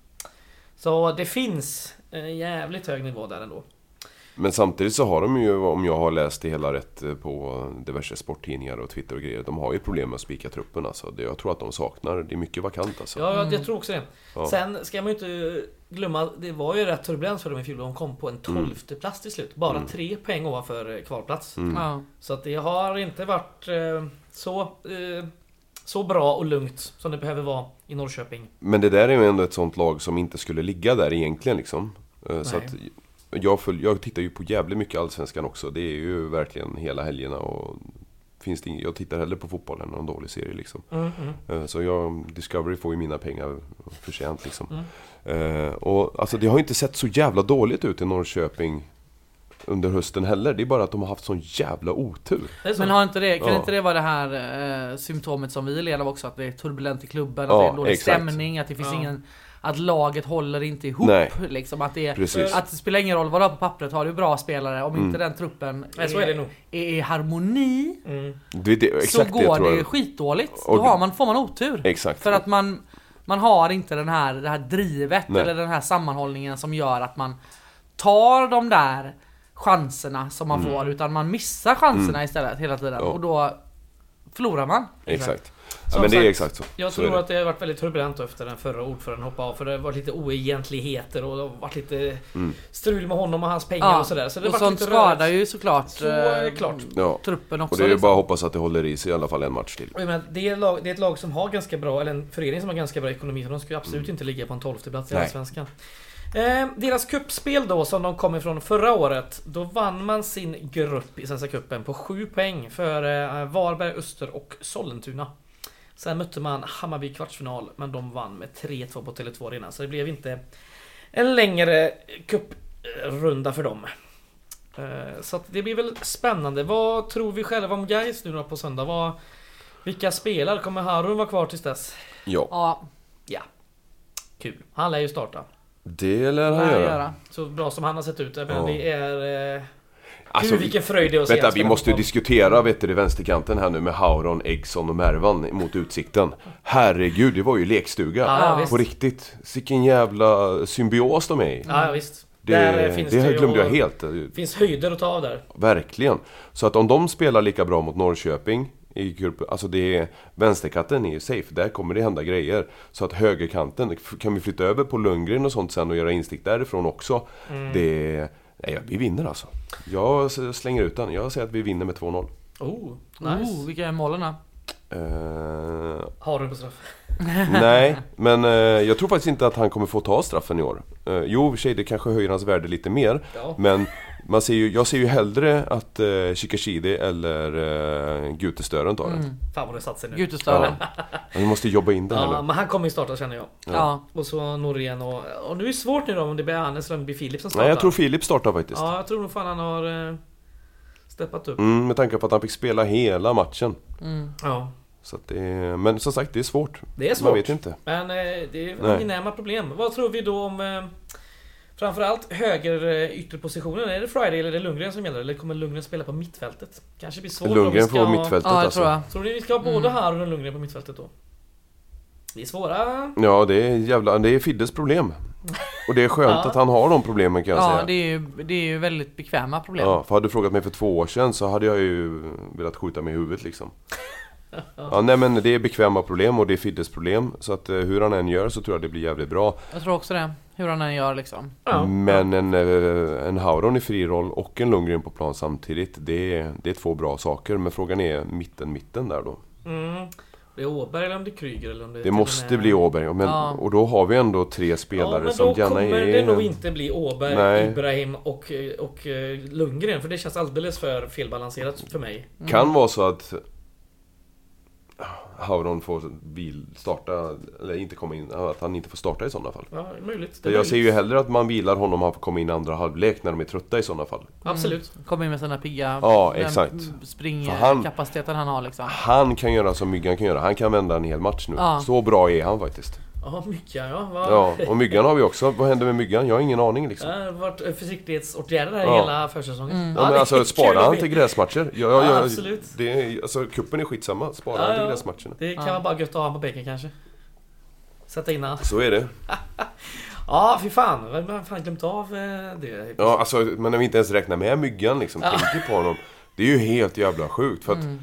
Så det finns en jävligt hög nivå där ändå. Men samtidigt så har de ju, om jag har läst det hela rätt eh, på diverse sporttidningar och Twitter och grejer. De har ju problem med att spika truppen alltså. Jag tror att de saknar, det är mycket vakant alltså. Ja, jag, jag tror också det. Ja. Sen ska man ju inte glömma, det var ju rätt turbulens för dem i fjol. De kom på en tolfte plats till slut. Bara tre poäng ovanför eh, kvalplats. Mm. Ja. Så att det har inte varit eh, så, eh, så bra och lugnt som det behöver vara i Norrköping. Men det där är ju ändå ett sånt lag som inte skulle ligga där egentligen liksom. Eh, Så att jag, följ, jag tittar ju på jävligt mycket Allsvenskan också. Det är ju verkligen hela helgerna och finns det ing, jag tittar hellre på fotboll än någon dålig serie liksom. Mm, mm. Eh, Så jag, Discovery får ju mina pengar för sent liksom. Mm. Eh, och alltså det har ju inte sett så jävla dåligt ut i Norrköping under hösten heller. Det är bara att de har haft sån jävla otur. Så. Men har inte det, kan Ja. inte det vara det här eh, symptomet som vi led av också? Att det är turbulent i klubben, Ja, att det är dålig exakt. stämning, att det finns Ja. ingen... Att laget håller inte ihop. Nej. Liksom, att, det är, att det spelar ingen roll vad du har på pappret, har du bra spelare, om Mm. inte den truppen Nej, så är det nog. är i harmoni, Mm. Det, det, exakt så det går det jag. skitdåligt. Och Då det- har man, får man otur. Exakt. För att man, man har inte den här, det här drivet Nej. eller den här sammanhållningen som gör att man tar de där chanserna som man får, utan man missar chanserna istället hela tiden. Mm. Ja. Och då förlorar man. Exakt. Ja, men det är exakt så. Jag så tror det. att det har varit väldigt turbulent efter den förra ordföranden hoppade av. För det har varit lite oegentligheter och det har varit lite Mm. strul med honom och hans pengar och sådär. Så det och varit sånt skadar ju såklart, Så eh, klart. Ja. truppen också. Och det är ju liksom. bara att hoppas att det håller i sig i alla fall en match till. Jag menar, det, är lag, det är ett lag som har ganska bra, eller en förening som har ganska bra ekonomi. Så de ska ju absolut inte ligga på en tolfte plats i. Allsvenskan. Eh, deras kuppspel då, som de kom ifrån förra året. Då vann man sin grupp i Svenska Cupen på 7 poäng för eh, Varberg, Öster och Sollentuna. Sen mötte man Hammarby i kvartsfinal, men de vann med 3-2 på Tele2 Arena. Så det blev inte en längre kupprunda för dem. Eh, Så att det blir väl spännande. Vad tror vi själva om Gais nu då på söndag? Vad, vilka spelar? Kommer Harun vara kvar tills dess? Ja, Ja, Ja. Kul. Han lär ju starta. det lär han göra. göra. Så bra som han har sett ut. Menar, Ja. det är... Alltså, gud vilken fröjd det är att se Vänta, han vi måste ju diskutera vet du, i vänsterkanten här nu med Hauron, Eggson och Mervan mot Utsikten. Herregud, det var ju lekstuga. Ja, ja, visst. På riktigt. Sicken jävla symbios de är i. Ja, visst. Det, Där finns det det glömde jag helt. finns höjder att ta av där. Verkligen. Så att om de spelar lika bra mot Norrköping i grupp, alltså det är, vänsterkanten är ju safe, där kommer det hända grejer. Så att högerkanten, kan vi flytta över på Lundgren och sånt sen och göra instick därifrån också. Mm. Det, nej, vi vinner alltså. Jag slänger ut den, jag säger att vi vinner med 2-0. Oh, nice. Oh, vilka är målen då? Eh, Harun på straff. <laughs> <laughs> nej, men eh, jag tror faktiskt inte att han kommer få ta straffen i år. Eh, jo, i och för sig, det kanske höjer hans värde lite mer. Ja. Men man ser ju, jag ser ju hellre att eh, Shikashidi eller eh, Gutestören tar den. Mm. Fan vad det satt sig nu. Gutestören. Ja. Vi måste jobba in det här Ja, nu. men han kommer ju starta känner jag. Ja. Och så Norén och... Och nu är det svårt nu då om det blir Hannes eller om det blir Filip som startar. Nej, jag tror Filip startar faktiskt. Ja, jag tror nog fan han har eh, steppat upp. Mm, med tanke på att han fick spela hela matchen. Mm. Ja. Så att det, men som sagt, det är svårt. Det är Man svårt. vet inte. Men eh, det är angenäma problem. Vad tror vi då om... Eh, framförallt höger eh, ytterpositionen. Är det Friday eller är det Lundgren som gäller? Eller kommer Lundgren spela på mittfältet? Kanske blir svårt om vi Lundgren ska får ha... mittfältet Ja, det alltså. tror jag. Tror ni vi ska ha både Mm. Harun och Lundgren på mittfältet då? Det är svåra... Ja, det är jävla, det är Fiddes problem. Och det är skönt Ja. att han har de problemen kan jag Ja, säga. det är, ju, det är ju väldigt bekväma problem. Ja, för hade du frågat mig för två år sedan så hade jag ju velat skjuta mig i huvudet liksom. <laughs> Ja, nej men det är bekväma problem och det är Fiddes problem. Så att eh, hur han än gör så tror jag det blir jävligt bra. Jag tror också det. Hur han än gör liksom. Ja. Men en, eh, en Hauron i fri roll och en Lundgren på plan samtidigt, det är, det är två bra saker. Men frågan är mitten-mitten där då. Mm. Det är Åberg eller om det är Kryger eller om det är Det måste med- bli Åberg. Men, Ja. Och då har vi ändå tre Ja, spelare men som då gärna kommer är... det nog inte bli Åberg, Nej. Ibrahim och, och eh, Lundgren. För det känns alldeles för felbalanserat för mig. Kan vara så att Hauron får bil starta, eller inte komma in, att han inte får starta i sådana fall. Ja, möjligt. Det För är jag ser möjligt. ju hellre att man vilar honom och han får komma in i andra halvlek när de är trötta i sådana fall. Absolut. Kom in med sina pigga... Ja, exakt. Springkapaciteten han har liksom. Han kan göra som Myggan kan göra, han kan vända en hel match nu. Ja. Så bra är han faktiskt. Ja, mycket ja. Va? Ja, och Myggan har vi också. Vad händer med Myggan? Jag har ingen aning liksom. Det har varit eh, försiktighetsåtgärder här Ja. hela försäsongen. Mm. Ja, men alltså spara han till gräsmatcher. Ja, Ja, ja, ja, absolut. Det är, alltså kuppen är skitsamma. Spara Ja, han till ja. gräsmatcherna. Det kan Ja. vara bara gött att ha på bänken kanske. Sätta in han. Så är det. <laughs> Ja, fy fan. Jag har fan glömt av eh, det. Ja, alltså, men när vi inte ens räknar med myggan liksom, Ja. tänker på honom. Det är ju helt jävla sjukt för att Mm.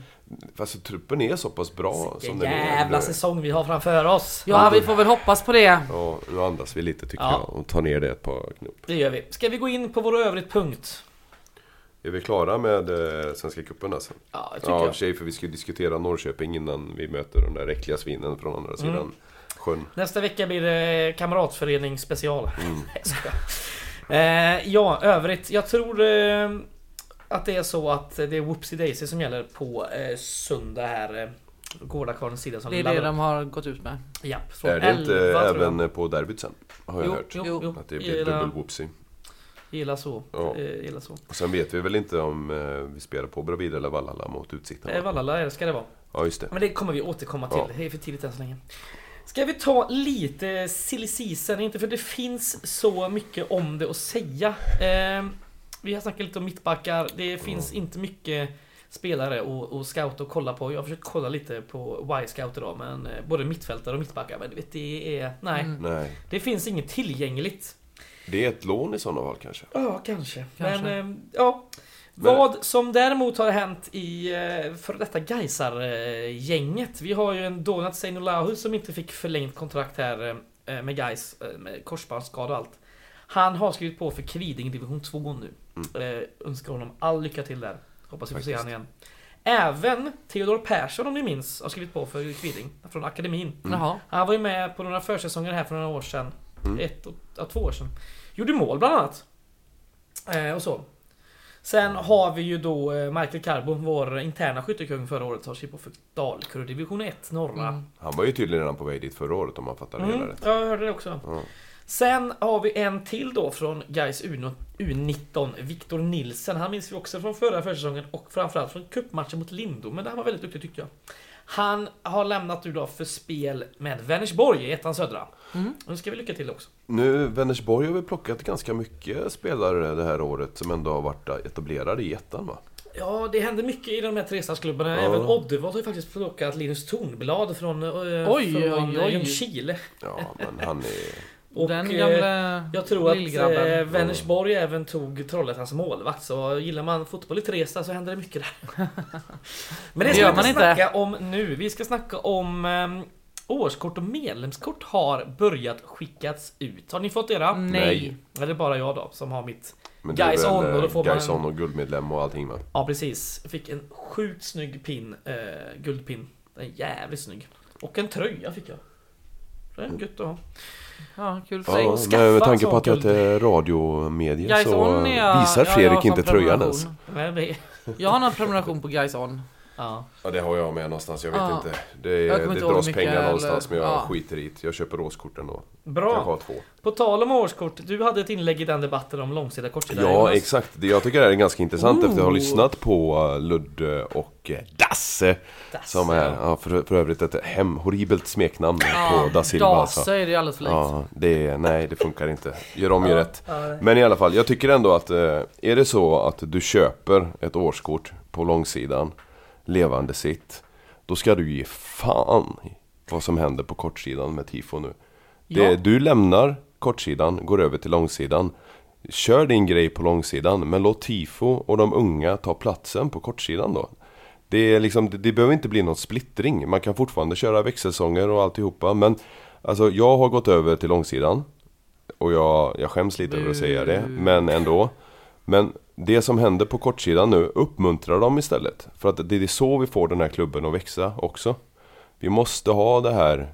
Alltså truppen är så pass bra som Vilken den är. jävla säsong vi har framför oss. Ja, vi får väl hoppas på det. Ja, nu andas vi lite tycker Ja. jag och tar ner det ett par knop. Det gör vi. Ska vi gå in på vår övrigt punkt? Är vi klara med eh, Svenska cupen alltså? Ja, det tycker Ja, i och jag. för sig för vi ska ju diskutera Norrköping innan vi möter de där äckliga svinen från andra sidan Mm. sjön. Nästa vecka blir det kamratförening special. Mm. <laughs> Jag skojar. eh, ja, övrigt. Jag tror eh, att det är så att det är Whoopsie Daisy som gäller på eh, söndag här. Eh, Gårdakvarnens sida som Det är det de har gått ut med. Japp, från Är det inte 11, tror jag. även på derbyt sen? Har jag Jo, hört. jo, Jo. jo. Att det blir Gilla, dubbel whoopsie. gilla så. Ja. Eh, gilla så. Och sen vet vi väl inte om eh, vi spelar på Bravida eller Vallala mot Utsikten. Eh, va? Vallala ska det vara. Ja, just det. Men det kommer vi återkomma till. Ja. Det är för tidigt än så länge. Ska vi ta lite silly season? Inte för det finns så mycket om det att säga. Eh, vi har snackat lite om mittbackar. Det finns inte mycket spelare och, och scouta och kolla på. Jag har försökt kolla lite på Y-scout idag, men eh, både mittfältare och mittbackar. Men vet, det är... Nej. Mm. Nej. Det finns inget tillgängligt. Det är ett lån i sådana fall kanske. Ja, kanske. Kanske. Men, eh, ja. Men- Vad som däremot har hänt i eh, för detta Gaisar-gänget. Vi har ju en Donat Seinulahu som inte fick förlängt kontrakt här med Gais med korsbandsskada och allt. Han har skrivit på för Kviding division 2 nu. Eh, önskar honom all lycka till där. Hoppas vi får se Faktiskt. han igen. Även Theodor Persson om ni minns har skrivit på för Kviding från akademin. Jaha. Han var ju med på några försäsonger här för några år sedan. Mm. Ett, och, ja, två år sedan. Gjorde mål bland annat. Eh, och så. Sen har vi ju då eh, Michael Carbo, vår interna skyttekung förra året, har skrivit på för Dalkurd division 1 norra. Mm. Han var ju tydligen redan på väg dit förra året om man fattar det hela Mm, rätt. jag hörde det också. Ja. Sen har vi en till då från Gais U19, Viktor Nilsen. Han minns vi också från förra försäsongen och framförallt från cupmatchen mot Lindom. Men han var väldigt duktig tyckte jag. Han har lämnat nu då för spel med Vänersborg i ettan södra. Mm. Nu ska vi lycka till också. Nu, Vänersborg har väl plockat ganska mycket spelare det här året som ändå har varit etablerade i ettan va? Ja, det händer mycket i de här trestadsklubbarna. Ja. Även Oddevall har ju faktiskt plockat Linus Tornblad från, eh, Oj, från oj, oj. Ljungskile. Ja, men han är... Och Den eh, gamla jag tror att eh, Vänersborg även tog Trollhättans målvakt. Så gillar man fotboll i Trestad så händer det mycket där. <laughs> Men det ska gör vi man inte snacka om nu. Vi ska snacka om eh, årskort och medlemskort har börjat skickas ut. Har ni fått era? Nej. Nej. Eller är det bara jag då som har mitt? Men Guys on, och då eh, får man Guys en- on och guldmedlem och allting va? Ja precis. Jag fick en sjukt snygg pin. Eh, guldpin. Den är jävligt snygg. Och en tröja fick jag. Det är gött att ha. Ja, kul för Ja, men med tanke på att det är radiomedier Guys så On jag- visar jag Fredrik har inte tröjan ens. Jag har någon prenumeration på Guys On. Ja. Ja det har jag med någonstans, jag vet Ja. inte. Det, kommer det dras pengar någonstans eller- men jag ja. skiter i det. Jag köper årskort ändå. Bra. har två. På tal om årskort. Du hade ett inlägg i den debatten om långsida kortsida. Ja exakt, jag tycker det är ganska intressant efter att jag har Ooh. lyssnat på uh, Ludde och uh, Dasse Dasse, Som är ja. för, för övrigt ett hem, horribelt smeknamn Ja, på Da Silva alltså. Dase är det ju alldeles för likt. Ja, det är, nej det funkar inte. Gör om, gör rätt. Ja, Men i alla fall, jag tycker ändå att eh, är det så att du köper ett årskort på långsidan, levande sitt, då ska du ge fan vad som händer på kortsidan med tifo nu. Det, Ja. Du lämnar kortsidan, går över till långsidan. Kör din grej på långsidan, men låt tifo och de unga ta platsen på kortsidan då. Det, är liksom, det, det behöver inte bli någon splittring. Man kan fortfarande köra växelsånger och alltihopa. Men alltså, jag har gått över till långsidan. Och jag, jag skäms lite över att säga det, men ändå. Men det som händer på kortsidan nu, uppmuntrar dem istället. För att det är så vi får den här klubben att växa också. Vi måste ha det här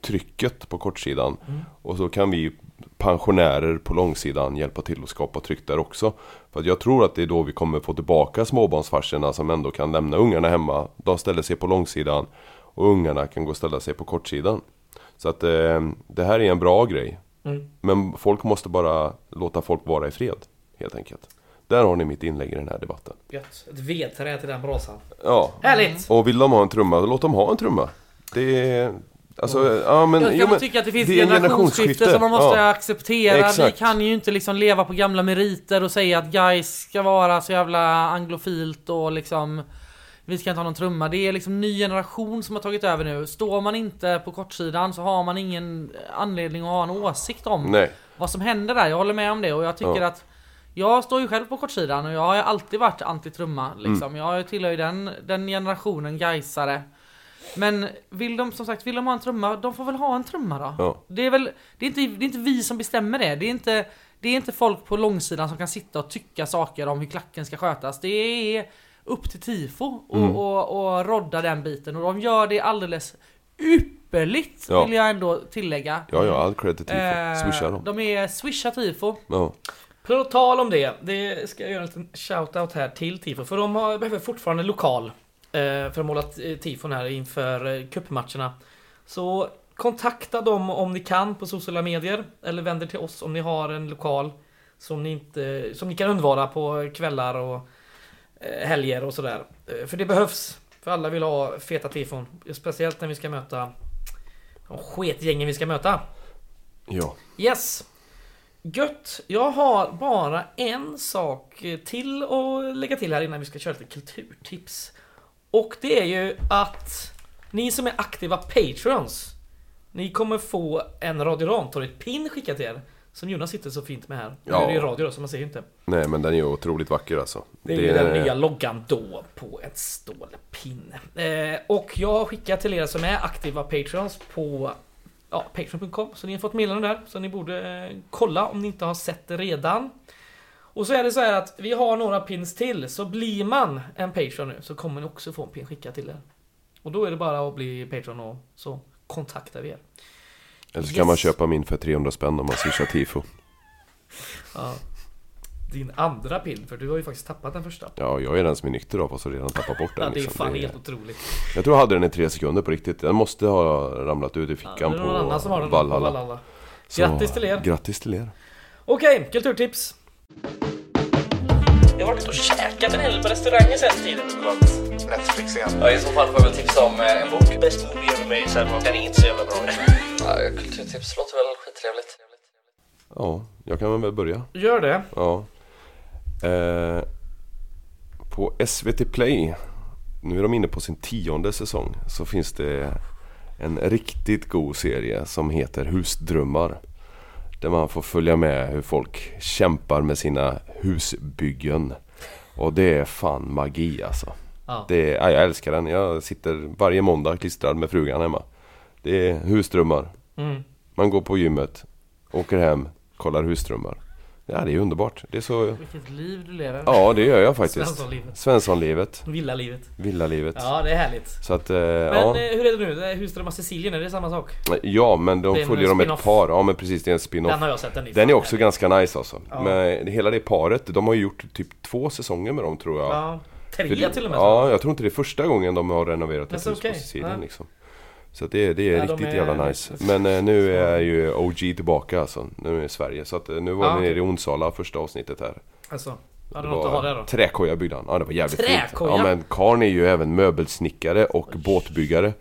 trycket på kortsidan. Och så kan vi pensionärer på långsidan hjälpa till att skapa tryck där också. För att jag tror att det är då vi kommer få tillbaka småbarnsfarsorna som ändå kan lämna ungarna hemma. De ställer sig på långsidan och ungarna kan gå och ställa sig på kortsidan. Så att eh, det här är en bra grej. Mm. Men folk måste bara låta folk vara i fred, helt enkelt. Där har ni mitt inlägg i den här debatten. Gött. Ett vedträ till den brasan. Ja, Härligt! och vill de ha en trumma, låt dem ha en trumma. Det är... Alltså, ja men... Jag jo, kan men tycka att det finns det generationsskifte som man måste Ja. acceptera. Vi Exakt. kan ju inte liksom leva på gamla meriter och säga att guys ska vara så jävla anglofilt och liksom vi ska inte ha någon trumma. Det är liksom ny generation som har tagit över nu. Står man inte på kortsidan så har man ingen anledning att ha en åsikt om Nej. vad som händer där. Jag håller med om det och jag tycker Ja. att jag står ju själv på kortsidan och jag har ju alltid varit anti-trumma Mm. liksom. Jag tillhör ju den, den generationen gaisare. Men vill de som sagt, vill de ha en trumma, de får väl ha en trumma då. Ja. Det är väl, det är, inte, det är inte vi som bestämmer det. Det är inte, det är inte folk på långsidan som kan sitta och tycka saker om hur klacken ska skötas. Det är upp till tifo och, Mm. och, och rodda den biten och de gör det alldeles ypperligt Ja. vill jag ändå tillägga. Ja, ja, all cred till tifo. Eh, Swisha dem. De är swisha tifo. Ja. På tal om det, det ska jag göra en liten shoutout här till Tifo. För de har, behöver fortfarande lokal eh, för att måla tifon här inför eh, cupmatcherna. Så kontakta dem om ni kan på sociala medier. Eller vänd er till oss om ni har en lokal som ni, inte, som ni kan undvara på kvällar och eh, helger och sådär. För det behövs. För alla vill ha feta tifon. Speciellt när vi ska möta de sketgängen vi ska möta. ja. Yes! Gött! Jag har bara en sak till att lägga till här innan vi ska köra lite kulturtips. Och det är ju att ni som är aktiva Patreons Ni kommer få en Radio Rantorget-pin skickad till er. Som Jonas sitter så fint med här. Nu Ja. är det ju radio då, så man ser ju inte. Nej, men den är ju otroligt vacker alltså. Det är ju den nya loggan då på en stålpinne. Eh, och jag har skickat till er som är aktiva Patreons på ja, Patreon.com. Så ni har fått meddelande där. Så ni borde eh, kolla om ni inte har sett det redan. Och så är det så här att vi har några pins till. Så blir man en Patreon nu så kommer ni också få en pin skickad till er. Och då är det bara att bli Patreon och så kontaktar vi er. Eller så kan man Yes. köpa min för 300 spänn om man swishar tifo. Ja. Din andra pin, för du har ju faktiskt tappat den första. Ja, jag är den som är nykter av och så redan tappat bort den. Ja, det är liksom. fan Det är- helt otroligt. Jag tror jag hade den i tre sekunder på riktigt. Den måste ha ramlat ut i Ja, fickan det är på någon annan som har den på Valhalla. Valhalla. Så, Grattis till er! Grattis till er. Okej, kulturtips! Jag har varit och käkat en hel på restauranger sen tiden. Netflix igen. Ja, I så fall får jag väl tipsa om eh, en bok. Best movie ever made, sen den är inte så jävla bra. <laughs> Ja, kulturtips låter väl skittrevligt. Ja, jag kan väl börja. Gör det. Ja. Eh, på SVT Play, nu är de inne på sin tionde säsong, så finns det en riktigt god serie som heter Husdrömmar. Där man får följa med hur folk kämpar med sina husbyggen. Och det är fan magi alltså. Ja. Det ja, jag älskar den. Jag sitter varje måndag klistrad med frugan hemma. Det är husdrömmar. Mm. Man går på gymmet, åker hem, kollar husdrömmar. Ja, det är underbart. Det är så... Vilket liv du lever. Ja, det gör jag faktiskt. Svenssonlivet. Svenssonlivet, Villalivet. villalivet. Ja, det är härligt. Så att, eh, Men ja. eh, hur är det nu? Husdrömmar Sicilien, är det samma sak? Ja, men de följer dem ett par. Ja, men precis. Det är en spin-off. Den har jag sett, den Den är också härlig. ganska nice alltså. Ja. Men hela det paret, de har ju gjort typ två säsonger med dem tror jag. Ja, För tre det- till och med. Ja, jag tror inte det är första gången de har renoverat ett hus okej. på Sicilien Ja. liksom. Så det, det är Ja, riktigt är- jävla nice. Men eh, nu är ju OG tillbaka alltså. Nu är det Sverige. Så att eh, nu var Ja, vi nere i Onsala första avsnittet här. Alltså, hade något att ha där då? Träkoja byggde han. Ja det var jävligt fint. Träkoja? Ja men karln är ju även möbelsnickare och båtbyggare.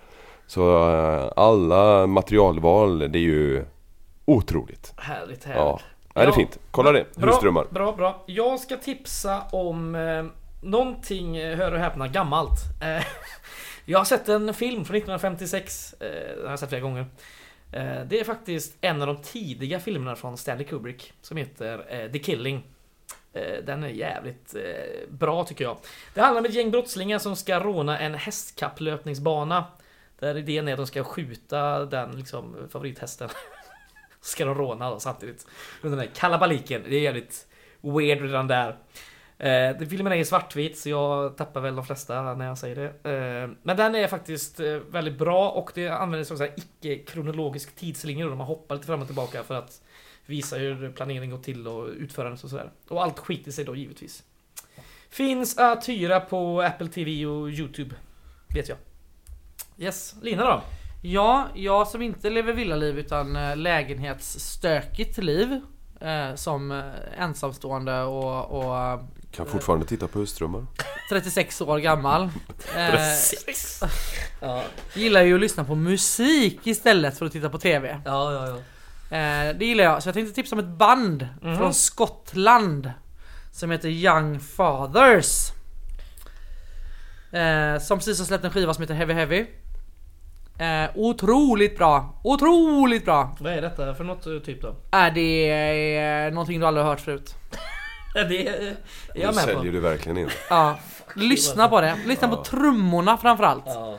Så eh, alla materialval, det är ju otroligt. Härligt, härligt. Ja. Ja, det är fint. Kolla det. Bra, Husdrömmar. Bra, bra. Jag ska tipsa om eh, någonting, eh, hör och häpna, gammalt. Eh, <laughs> jag har sett en film från 1956. Eh, den har jag sett flera gånger. Eh, det är faktiskt en av de tidiga filmerna från Stanley Kubrick som heter eh, The Killing. Den är jävligt bra tycker jag. Det handlar om ett gäng brottslingar som ska råna en hästkapplöpningsbana. Där idén är att de ska skjuta den liksom, favorithästen. <laughs> ska de råna då, samtidigt. Under den här kalabaliken. Det är jävligt weird redan där. Eh, filmen är i svartvit så jag tappar väl de flesta när jag säger det. Eh, men den är faktiskt eh, väldigt bra och det används som icke-kronologisk tidslinje då man hoppar lite fram och tillbaka för att visa hur planering går till och utförandet och sådär. Och allt skiter sig då givetvis. Finns att hyra på Apple TV och Youtube. Vet jag. Yes, Lina då? Ja, jag som inte lever villaliv utan eh, lägenhetsstökigt liv. Eh, som eh, ensamstående och, och kan fortfarande titta på husdrömmar. 36 år gammal. <laughs> Eh, Sex. <laughs> Ja, gillar ju att lyssna på musik istället för att titta på TV. ja, ja. ja. Eh, det gillar jag, så jag tänkte tipsa om ett band Mhm. från Skottland. Som heter Young Fathers. Eh, som precis har släppt en skiva som heter Heavy Heavy. Eh, otroligt bra, otroligt bra! Vad är detta för något eh, typ då? Är det är någonting du aldrig har hört förut? <laughs> Det är jag med på. säljer du verkligen in. Ja, lyssna på det. Lyssna på trummorna framförallt. Ja,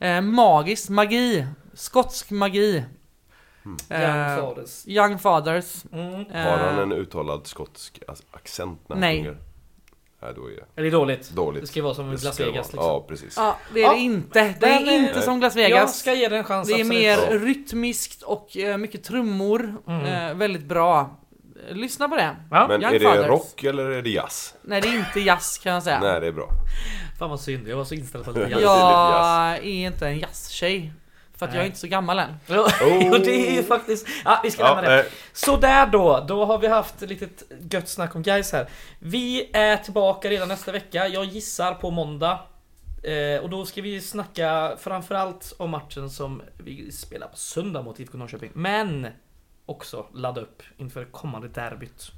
ja. Eh, magiskt, magi. Skotsk magi. Eh, Young Fathers. Young Fathers. Mm. Har han Eh, en uttalad skotsk ac- accent när han Nej. sjunger? Nej, då är det Är det dåligt? dåligt. Det ska vara som Det Las Vegas liksom. Ja, precis. Ja, det är Ja, det inte. Det är inte som Las Jag Vegas. ska ge den en chans Det är absolut. mer Ja. rytmiskt och eh, mycket trummor. Mm. Eh, väldigt bra. Eh, Lyssna på det. Ja, Men Young är det Fathers. rock eller är det jazz? Nej, det är inte jazz kan jag säga. Nej, det är bra. fan vad synd, jag var så inställd på att det var <laughs> Ja. jazz. Jag är inte en jazztjej. För att jag är Nej. inte så gammal än. Ja, <laughs> jo, det är ju faktiskt... Ja, vi ska Ja, lämna det. nej. Sådär då, då har vi haft ett litet gött snack om guys här. Vi är tillbaka redan nästa vecka, jag gissar på måndag. Eh, och då ska vi snacka framförallt om matchen som vi spelar på söndag mot IFK Norrköping. Men också ladda upp inför kommande derbyt.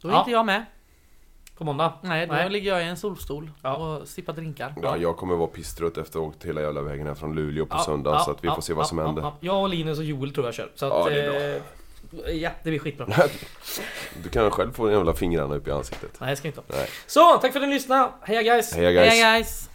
Då är Ja. inte jag med. På måndag. Nej, då Nej. ligger jag i en solstol Ja. och sippar drinkar. Ja, jag kommer vara pisstrött efter att ha åkt hela jävla vägen här från Luleå på Ja, söndag, ja, så att vi ja, får se vad ja, som ja, händer. ja. Jag och Linus och Joel tror jag kör. Så Ja, att, det är eh, Ja, det blir skitbra. <laughs> Du kan själv få jävla fingrarna upp i ansiktet. Nej, jag ska inte ha. Nej. Så, tack för att ni lyssnade. Heja guys! Heja guys! Hej guys!